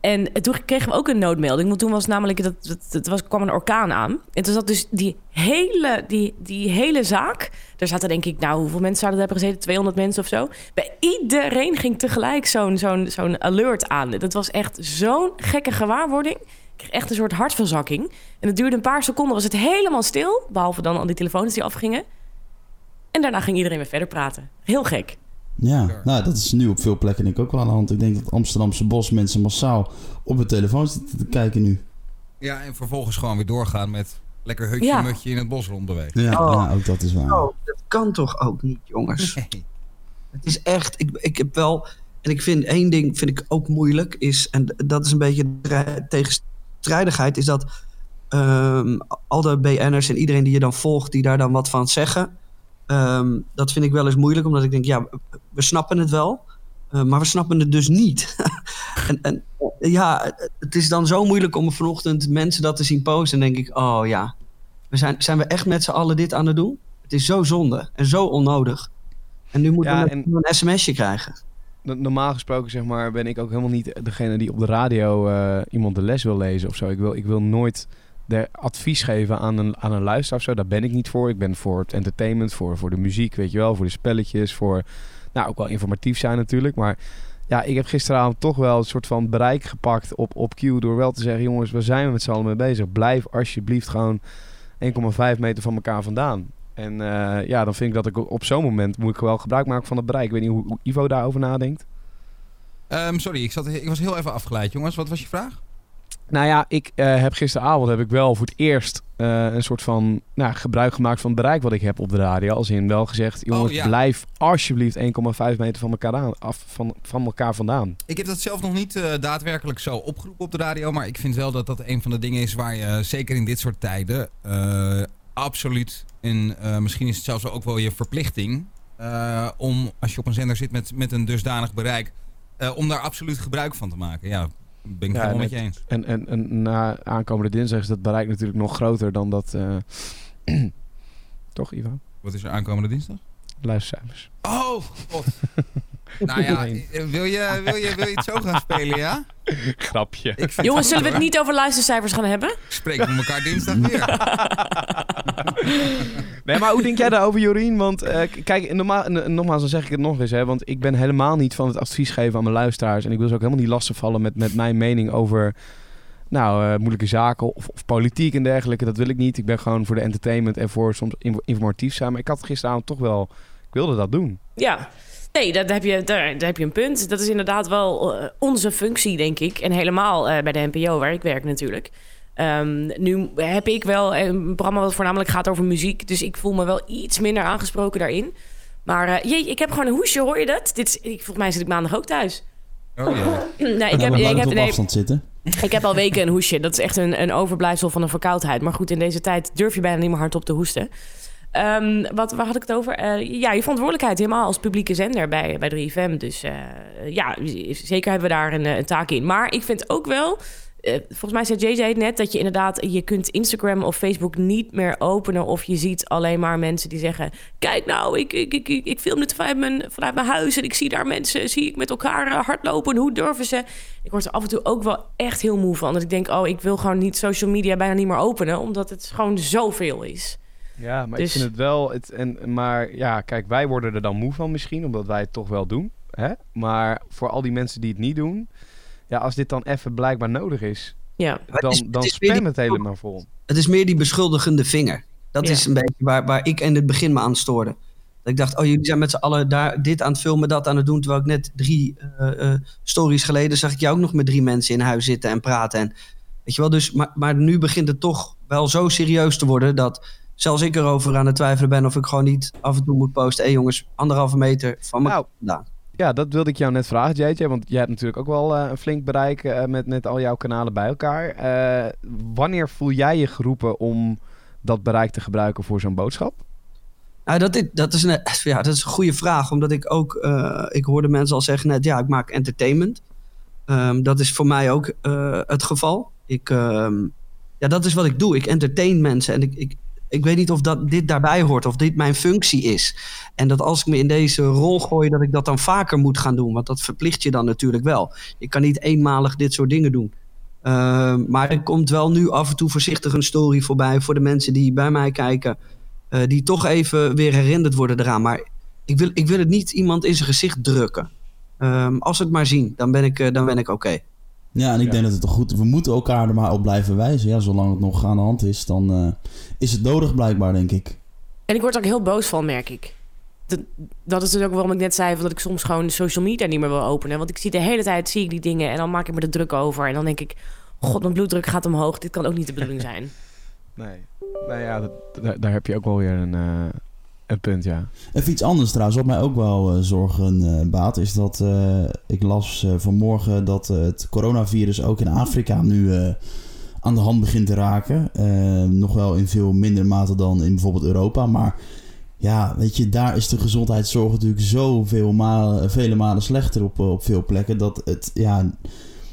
En toen kregen we ook een noodmelding. Want toen was namelijk, dat, dat, het was, kwam een orkaan aan. En toen zat dus die hele, die, die hele zaak. Daar zaten denk ik, nou, hoeveel mensen zouden er hebben gezeten? 200 mensen of zo. Bij iedereen ging tegelijk zo'n zo'n zo'n alert aan. Dat was echt zo'n gekke gewaarwording. Ik kreeg echt een soort hartverzakking. En het duurde een paar seconden, was het helemaal stil. Behalve dan al die telefoons die afgingen. En daarna ging iedereen weer verder praten. Heel gek. Ja, nou, dat is nu op veel plekken denk ik ook wel aan de hand. Ik denk dat Amsterdamse bos mensen massaal op hun telefoon zitten te kijken nu. Ja, en vervolgens gewoon weer doorgaan met lekker hutje Ja. mutje in het bos rondbewegen. Ja, Oh. ja, ook dat is waar. Oh, dat kan toch ook niet, jongens? Nee. Het is echt, ik, ik heb wel, en ik vind één ding vind ik ook moeilijk, is, en dat is een beetje de tre- tegenstrijdigheid, is dat ehm, al de BN'ers en iedereen die je dan volgt, die daar dan wat van zeggen, ehm, dat vind ik wel eens moeilijk, omdat ik denk, ja, we snappen het wel, eh, maar we snappen het dus niet. [LAUGHS] En, en ja, het is dan zo moeilijk om vanochtend mensen dat te zien posten. En denk ik, oh ja, we zijn, zijn we echt met z'n allen dit aan het doen? Het is zo zonde en zo onnodig. En nu moeten Ja, we en- een sms'je krijgen. No- Normaal gesproken zeg maar, ben ik ook helemaal niet degene die op de radio eh, iemand de les wil lezen of zo. Ik wil, ik wil nooit de advies geven aan een, aan een luisteraar of zo. Daar ben ik niet voor. Ik ben voor het entertainment, voor, voor de muziek, weet je wel. Voor de spelletjes, voor nou, ook wel informatief zijn natuurlijk. Maar ja, ik heb gisteravond toch wel een soort van bereik gepakt op, op Q... door wel te zeggen, jongens, waar zijn we met z'n allen mee bezig? Blijf alsjeblieft gewoon 1,5 meter van elkaar vandaan. En eh, ja, dan vind ik dat ik op zo'n moment moet ik wel gebruik maken van het bereik. Ik weet niet hoe, hoe Ivo daarover nadenkt. Ehm, sorry, ik, zat, ik was heel even afgeleid, jongens. Wat was je vraag? Nou ja, ik eh, heb gisteravond heb ik wel voor het eerst eh, een soort van nou, gebruik gemaakt van het bereik wat ik heb op de radio. Als in wel gezegd, jongens, ja. blijf alsjeblieft 1,5 meter van elkaar, aan, af, van, van elkaar vandaan. Ik heb dat zelf nog niet daadwerkelijk zo opgeroepen op de radio. Maar ik vind wel dat dat een van de dingen is waar je, zeker in dit soort tijden, absoluut. En eh, misschien is het zelfs ook wel je verplichting. eh, om als je op een zender zit met, met een dusdanig bereik. eh, om daar absoluut gebruik van te maken. Ja, ben ik Ja, helemaal met je eens. En, en, en na aankomende dinsdag is dat bereik natuurlijk nog groter dan dat... [CLEARS THROAT] toch, Ivo? Wat is er aankomende dinsdag? Luistercijfers. Oh, god. [LAUGHS] nou ja, [LAUGHS] wil je, wil, je, wil je het zo gaan spelen, ja? Grapje. Jongens, zullen we het niet over luistercijfers gaan hebben? Spreken we elkaar dinsdag weer. [LAUGHS] Nee, maar hoe denk jij daarover, Jorien? Want eh, kijk, normaal, nogmaals, dan zeg ik het nog eens. Hè, want ik ben helemaal niet van het advies geven aan mijn luisteraars. En ik wil ze ook helemaal niet lastigvallen met, met mijn mening over... Nou, eh, moeilijke zaken of, of politiek en dergelijke. Dat wil ik niet. Ik ben gewoon voor de entertainment en voor soms in- informatief zijn. Maar ik had gisteravond toch wel... Ik wilde dat doen. Ja. Nee, dat heb je, daar, daar heb je een punt. Dat is inderdaad wel eh, onze functie, denk ik. En helemaal eh, bij de NPO, waar ik werk natuurlijk. Ehm, nu heb ik wel een programma wat voornamelijk gaat over muziek. Dus ik voel me wel iets minder aangesproken daarin. Maar eh, jee, ik heb gewoon een hoesje, hoor je dat? Dit is, ik, volgens mij zit ik maandag ook thuis. Oh ja. [LAUGHS] nee, ik heb, ik, heb, op nee, afstand zitten. ik heb al weken een hoesje. Dat is echt een, een overblijfsel van een verkoudheid. Maar goed, in deze tijd durf je bijna niet meer hardop te hoesten. Ehm, wat, waar had ik het over? Eh, ja, je verantwoordelijkheid helemaal als publieke zender bij, bij 3FM. Dus eh, ja, zeker hebben we daar een, eh, een taak in. Maar ik vind ook wel... volgens mij zei JJ net dat je inderdaad... je kunt Instagram of Facebook niet meer openen... of je ziet alleen maar mensen die zeggen... kijk nou, ik, ik, ik, ik, film dit vanuit mijn, vanuit mijn huis... en ik zie daar mensen zie ik met elkaar hardlopen. Hoe durven ze? Ik word er af en toe ook wel echt heel moe van. Dat ik denk, oh, ik wil gewoon niet social media bijna niet meer openen... omdat het gewoon zoveel is. Ja, maar Dus- ik vind het wel... Het, en, maar ja, kijk, wij worden er dan moe van misschien. Omdat wij het toch wel doen. Hè? Maar voor al die mensen die het niet doen... Ja, als dit dan even blijkbaar nodig is... Ja. Dan, is- dan het is weer spam die- het helemaal vol. Het is meer die beschuldigende vinger. Dat Ja. is een beetje waar, waar ik in het begin me aan stoorde. Dat ik dacht, oh jullie zijn met z'n allen daar dit aan het filmen, dat aan het doen. Terwijl ik net drie eh, eh, stories geleden zag ik jou ook nog met drie mensen in huis zitten en praten. En, weet je wel, dus, maar, maar nu begint het toch wel zo serieus te worden dat zelfs ik erover aan het twijfelen ben of ik gewoon niet af en toe moet posten. Hé jongens, anderhalve meter van me Nou, vandaan. Ja, dat wilde ik jou net vragen, JJ. Want jij hebt natuurlijk ook wel eh, een flink bereik eh, met, met al jouw kanalen bij elkaar. Eh, wanneer voel jij je geroepen om dat bereik te gebruiken voor zo'n boodschap? Nou, dat, is, dat, is een, [LAUGHS] ja, dat is een goede vraag. Omdat ik ook, ik hoorde mensen al zeggen net, ja, ik maak entertainment. Ehm, dat is voor mij ook het geval. Ik, ehm, ja, dat is wat ik doe. Ik entertain mensen. En ik, ik, ik weet niet of dat, dit daarbij hoort, of dit mijn functie is. En dat als ik me in deze rol gooi, dat ik dat dan vaker moet gaan doen. Want dat verplicht je dan natuurlijk wel. Je kan niet eenmalig dit soort dingen doen. Ehm, maar er komt wel nu af en toe voorzichtig een story voorbij voor de mensen die bij mij kijken. eh, die toch even weer herinnerd worden eraan. Maar ik wil, ik wil het niet iemand in zijn gezicht drukken. Ehm, als ze het maar zien, dan ben ik, eh, dan ben ik oké. Ja, en ik Ja. denk dat het toch goed We moeten elkaar er maar op blijven wijzen. Ja, zolang het nog aan de hand is, dan eh, is het nodig blijkbaar, denk ik. En ik word er ook heel boos van, merk ik. Dat, dat is dus ook waarom ik net zei van dat ik soms gewoon social media niet meer wil openen. Want ik zie de hele tijd zie ik die dingen en dan maak ik me er druk over. En dan denk ik, god, mijn bloeddruk gaat omhoog. Dit kan ook niet de bedoeling zijn. [LAUGHS] Nee. Nou ja, dat, daar, daar heb je ook wel weer een, eh, een punt, ja. Even iets anders trouwens, wat mij ook wel eh, zorgen eh, baat, is dat eh, ik las vanmorgen dat het coronavirus ook in Afrika nu aan de hand begint te raken. Nog wel in veel minder mate dan in bijvoorbeeld Europa, maar Ja, weet je, daar is de gezondheidszorg natuurlijk zoveel malen, vele malen slechter op, op veel plekken. Dat het, ja,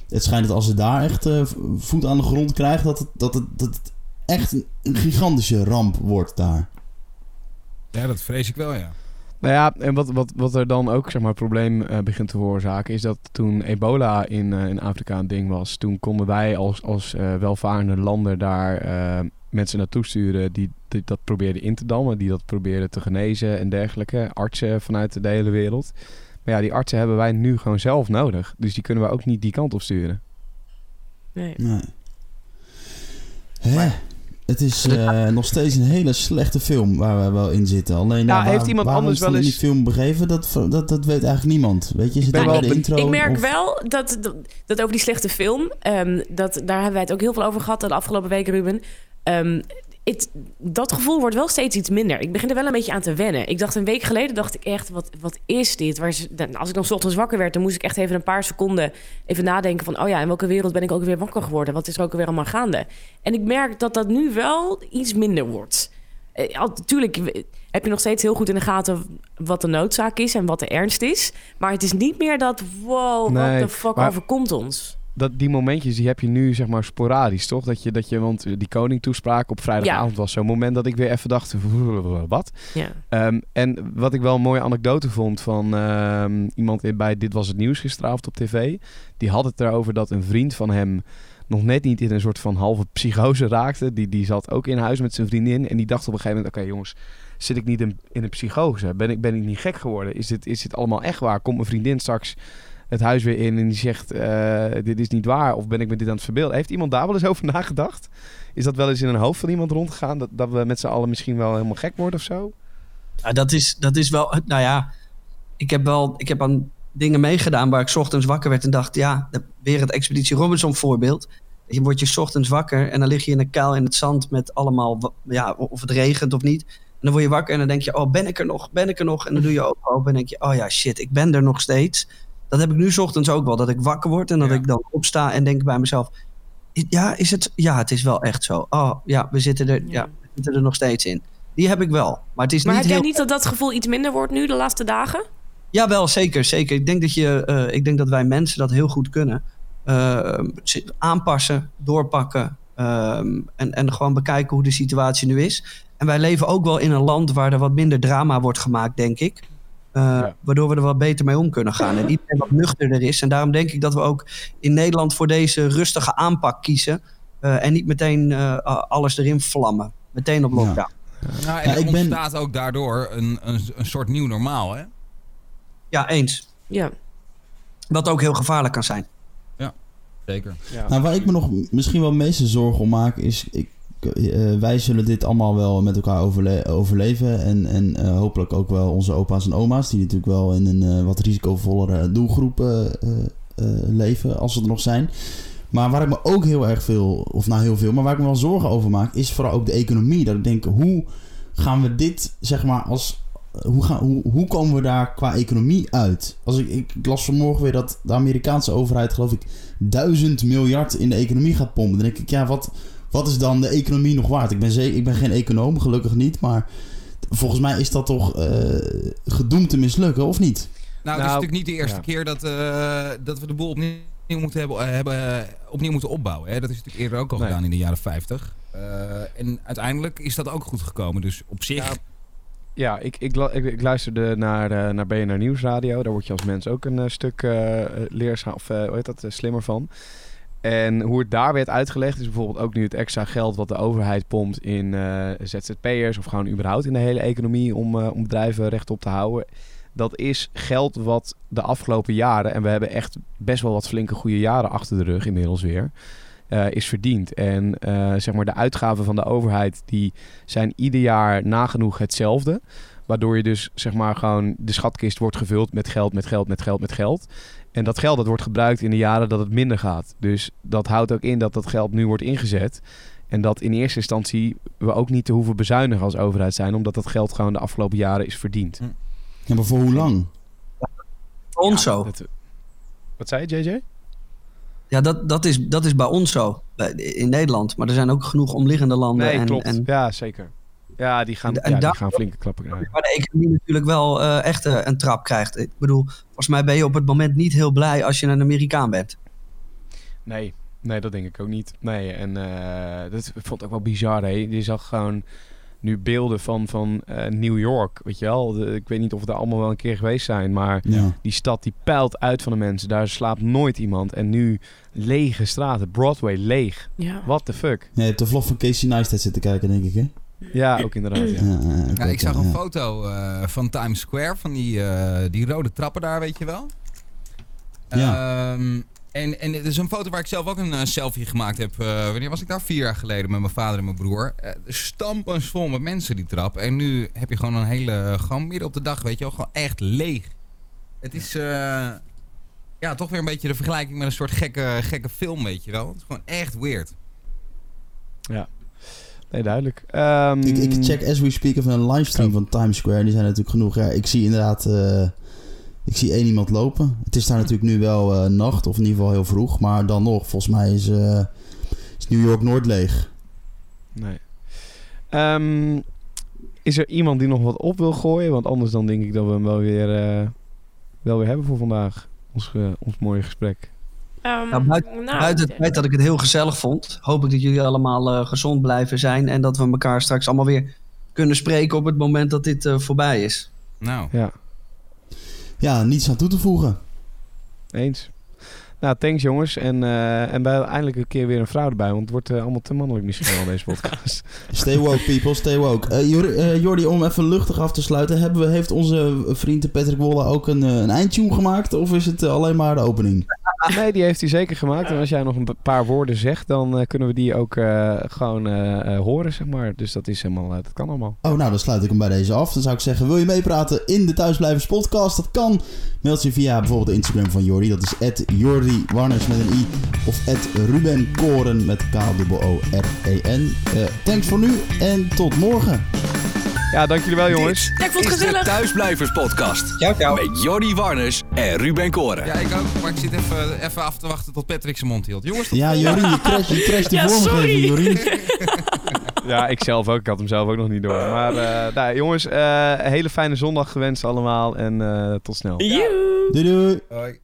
het schijnt dat als het daar echt voet aan de grond krijgt, dat het, dat het, dat het echt een gigantische ramp wordt daar. Ja, dat vrees ik wel, ja. Nou ja, en wat, wat, wat er dan ook zeg maar, een probleem uh, begint te veroorzaken, is dat toen ebola in, uh, in Afrika een ding was, toen konden wij als, als uh, welvarende landen daar mensen naartoe sturen die, die, dat probeerden in te dammen, die dat probeerden te genezen en dergelijke. Artsen vanuit de hele wereld. Maar ja, die artsen hebben wij nu gewoon zelf nodig. Dus die kunnen we ook niet die kant op sturen. Nee. nee. Het is uh, nog steeds een hele slechte film waar we wel in zitten. Alleen nou, waar, heeft iemand anders wel eens die film begeven? Dat, dat, dat weet eigenlijk niemand. Weet je, zit bij ik, de intro? ik merk of- wel dat, dat, dat over die slechte film, ehm, dat, daar hebben wij het ook heel veel over gehad de afgelopen weken, Ruben. Ehm, dat gevoel wordt wel steeds iets minder. Ik begin er wel een beetje aan te wennen. Ik dacht een week geleden, dacht ik echt, wat, wat is dit? Waar als ik dan 's ochtends wakker werd, dan moest ik echt even een paar seconden even nadenken van, oh ja, in welke wereld ben ik ook weer wakker geworden? Wat is er ook weer allemaal gaande? En ik merk dat dat nu wel iets minder wordt. Eh, Natuurlijk heb je nog steeds heel goed in de gaten wat de noodzaak is en wat de ernst is. Maar het is niet meer dat, wow, Nee, what the fuck maar- overkomt ons? Dat, die momentjes die heb je nu zeg maar sporadisch, toch? Dat je, dat je want die koning toespraak op vrijdagavond was zo'n moment dat ik weer even dacht, [LAUGHS] wat? Ja. Ehm, en wat ik wel een mooie anekdote vond van ehm, iemand bij Dit Was Het Nieuws gisteravond op tv. Die had het erover dat een vriend van hem nog net niet in een soort van halve psychose raakte. Die, die zat ook in huis met zijn vriendin. En die dacht op een gegeven moment, oké jongens, zit ik niet in, in een psychose? Ben ik, ben ik niet gek geworden? Is dit, is dit allemaal echt waar? Komt mijn vriendin straks het huis weer in en die zegt, eh, dit is niet waar? Of ben ik me dit aan het verbeelden? Heeft iemand daar wel eens over [LAUGHS] nagedacht? Is dat wel eens in een hoofd van iemand rondgegaan? Dat, dat we met z'n allen misschien wel helemaal gek worden of zo? Ja, dat, is, dat is wel, nou ja, ik heb wel, ik heb aan dingen meegedaan waar ik ochtends wakker werd en dacht, ja, weer het Expeditie Robinson voorbeeld. Je wordt je ochtends wakker en dan lig je in een kuil in het zand met allemaal, ja, of het regent of niet. En dan word je wakker en dan denk je, oh, ben ik er nog, ben ik er nog? En dan doe je ogen open en denk je, oh ja, shit, ik ben er nog steeds. Dat heb ik nu ochtends ook wel, dat ik wakker word en dat Ja. ik dan opsta en denk bij mezelf, ja, is het, ja, het is wel echt zo. Oh, ja, we zitten er, ja, we zitten er nog steeds in. Die heb ik wel, maar het is Maar niet heb jij niet dat dat gevoel iets minder wordt nu de laatste dagen? Ja, wel, zeker. zeker. Ik, denk dat je, eh, ik denk dat wij mensen dat heel goed kunnen. Eh, aanpassen, doorpakken ehm, en, en gewoon bekijken hoe de situatie nu is. En wij leven ook wel in een land waar er wat minder drama wordt gemaakt, denk ik. Eh, Ja. Waardoor we er wat beter mee om kunnen gaan. En iedereen wat nuchterder is. En daarom denk ik dat we ook in Nederland voor deze rustige aanpak kiezen. eh, en niet meteen eh, alles erin vlammen. Meteen op lockdown. Nou, en Ja, er ik ben- ontstaat ook daardoor een, een, een soort nieuw normaal, hè? Ja, eens. Ja. Wat ook heel gevaarlijk kan zijn. Zeker. Nou, waar ik me nog misschien wel het meeste zorgen om maak is... Ik, eh, wij zullen dit allemaal wel met elkaar overle- overleven. En, en eh, hopelijk ook wel onze opa's en oma's... die natuurlijk wel in een eh, wat risicovollere doelgroep leven... als ze er nog zijn. Maar waar ik me ook heel erg veel... of nou heel veel... maar waar ik me wel zorgen over maak... is vooral ook de economie. Dat ik denk, hoe gaan we dit zeg maar als... Hoe, gaan, hoe, hoe komen we daar qua economie uit? Als ik, ik las vanmorgen weer dat de Amerikaanse overheid, geloof ik, duizend miljard in de economie gaat pompen. Dan denk ik, ja, wat, wat is dan de economie nog waard? Ik ben, ik ben geen econoom, gelukkig niet. Maar volgens mij is dat toch eh, gedoemd te mislukken, of niet? Nou, het is Nou, natuurlijk niet de eerste ja. keer dat, eh, dat we de boel opnieuw moeten, hebben, eh, hebben, opnieuw moeten opbouwen. Hè? Dat is natuurlijk eerder ook al Nee. gedaan in de jaren 50. Eh, en uiteindelijk is dat ook goed gekomen. Dus op zich... Ja, Ja, ik, ik, ik, ik luisterde naar, eh, naar BNR Nieuwsradio. Daar word je als mens ook een stuk eh leerzaam, of hoe heet dat, slimmer van. En hoe het daar werd uitgelegd is bijvoorbeeld ook nu het extra geld wat de overheid pompt in eh, ZZP'ers of gewoon überhaupt in de hele economie om, eh, om bedrijven rechtop te houden. Dat is geld wat de afgelopen jaren, en we hebben echt best wel wat flinke goede jaren achter de rug inmiddels weer, eh, is verdiend. En zeg maar de uitgaven van de overheid die zijn ieder jaar nagenoeg hetzelfde. Waardoor je dus zeg maar gewoon de schatkist wordt gevuld met geld, met geld, met geld, met geld. En dat geld dat wordt gebruikt in de jaren dat het minder gaat. Dus dat houdt ook in dat dat geld nu wordt ingezet. En dat in eerste instantie we ook niet te hoeven bezuinigen als overheid zijn. Omdat dat geld gewoon de afgelopen jaren is verdiend. Ja, maar voor hoe lang? Voor ons Ja, zo. dat- wat zei je, JJ? Ja, dat, dat, is, dat is bij ons zo. Bij- In Nederland. Maar er zijn ook genoeg omliggende landen. Nee, en, klopt. En, Ja, zeker. Ja, die gaan, En ja, die gaan flinke klappen krijgen. Maar de economie natuurlijk wel eh, echt eh, een trap krijgt. Ik bedoel, volgens mij ben je op het moment niet heel blij als je een Amerikaan bent. Nee, nee, dat denk ik ook niet. Nee, en eh, dat vond ik ook wel bizar. Hè? Je zag gewoon nu beelden van, van eh, New York, weet je wel. De- ik weet niet of we daar allemaal wel een keer geweest zijn, maar Ja. die stad die peilt uit van de mensen. Daar slaapt nooit iemand. En nu lege straten, Broadway leeg. Ja. What the fuck? Je hebt de vlog van Casey Neistat zitten kijken, denk ik, hè? Ja, ook inderdaad. Ja. Ja, Ja, ik zag ja. een foto eh, van Times Square, van die, eh, die rode trappen daar, weet je wel. Ja. Ehm, en, en het is een foto waar ik zelf ook een eh, selfie gemaakt heb. Wanneer was ik daar? Vier jaar geleden met mijn vader en mijn broer. Uh, stampensvol met mensen die trap. En nu heb je gewoon een hele, gewoon midden op de dag, weet je wel, gewoon echt leeg. Het is, eh, ja, toch weer een beetje de vergelijking met een soort gekke, gekke film, weet je wel. Het is gewoon echt weird. Nee, duidelijk. Ehm, Ik, ik check as we speak even een livestream Oh. van Times Square. Die zijn natuurlijk genoeg. Ja, ik zie inderdaad... eh, ik zie één iemand lopen. Het is daar natuurlijk nu wel eh, nacht. Of in ieder geval heel vroeg. Maar dan nog, volgens mij is, eh, is New York Noord leeg. Nee. Ehm, is er iemand die nog wat op wil gooien? Want anders dan denk ik dat we hem wel weer, wel weer hebben voor vandaag. Ons, ons mooie gesprek. Ehm, Nou, buiten- nou, Buiten het feit dat ik het heel gezellig vond, hoop ik dat jullie allemaal eh, gezond blijven zijn. En dat we elkaar straks allemaal weer kunnen spreken op het moment dat dit eh, voorbij is. Nou, Ja, Ja, niets aan toe te voegen. eens. Nou, thanks jongens. En, eh, en bij eindelijk een keer weer een vrouw erbij. Want het wordt eh, allemaal te mannelijk misschien wel deze podcast. [LAUGHS] [LAUGHS] Stay woke, people. Stay woke. Eh, Jor- eh, Jordi, om even luchtig af te sluiten. Hebben we, heeft onze vriend Patrick Wolle ook een, eh, een eindtune gemaakt? Of is het eh, alleen maar de opening? Nee, die heeft hij zeker gemaakt. En als jij nog een paar woorden zegt, dan eh, kunnen we die ook eh, gewoon eh, horen, zeg maar. Dus dat is helemaal, dat kan allemaal. Oh, nou, dan sluit ik hem bij deze af. Dan zou ik zeggen, wil je meepraten in de Thuisblijvers podcast? Dat kan. Meld je via bijvoorbeeld de Instagram van Jordi. Dat is Jordi Warners met een i. Of Ruben Koren met K-O-O-R-E-N. Eh, thanks voor nu en tot morgen. Ja, dank jullie wel jongens. Ja, ik vond het is de gezellig. Thuisblijvers podcast. Ciao, ciao. Met Jordi Warners en Ruben Koren. ja, ik ook. Maar ik zit even, even af te wachten tot Patrick zijn mond hield. Jongens, tot Ja, Jordi, je crasht, je crasht die [LAUGHS] Ja, vormgeving, sorry. Jordi. [LAUGHS] Ja, ik zelf ook. Ik had hem zelf ook nog niet door. Maar eh, nou, jongens, eh, een hele fijne zondag gewenst allemaal. En eh, tot snel. Joe. Doei doei. Hoi.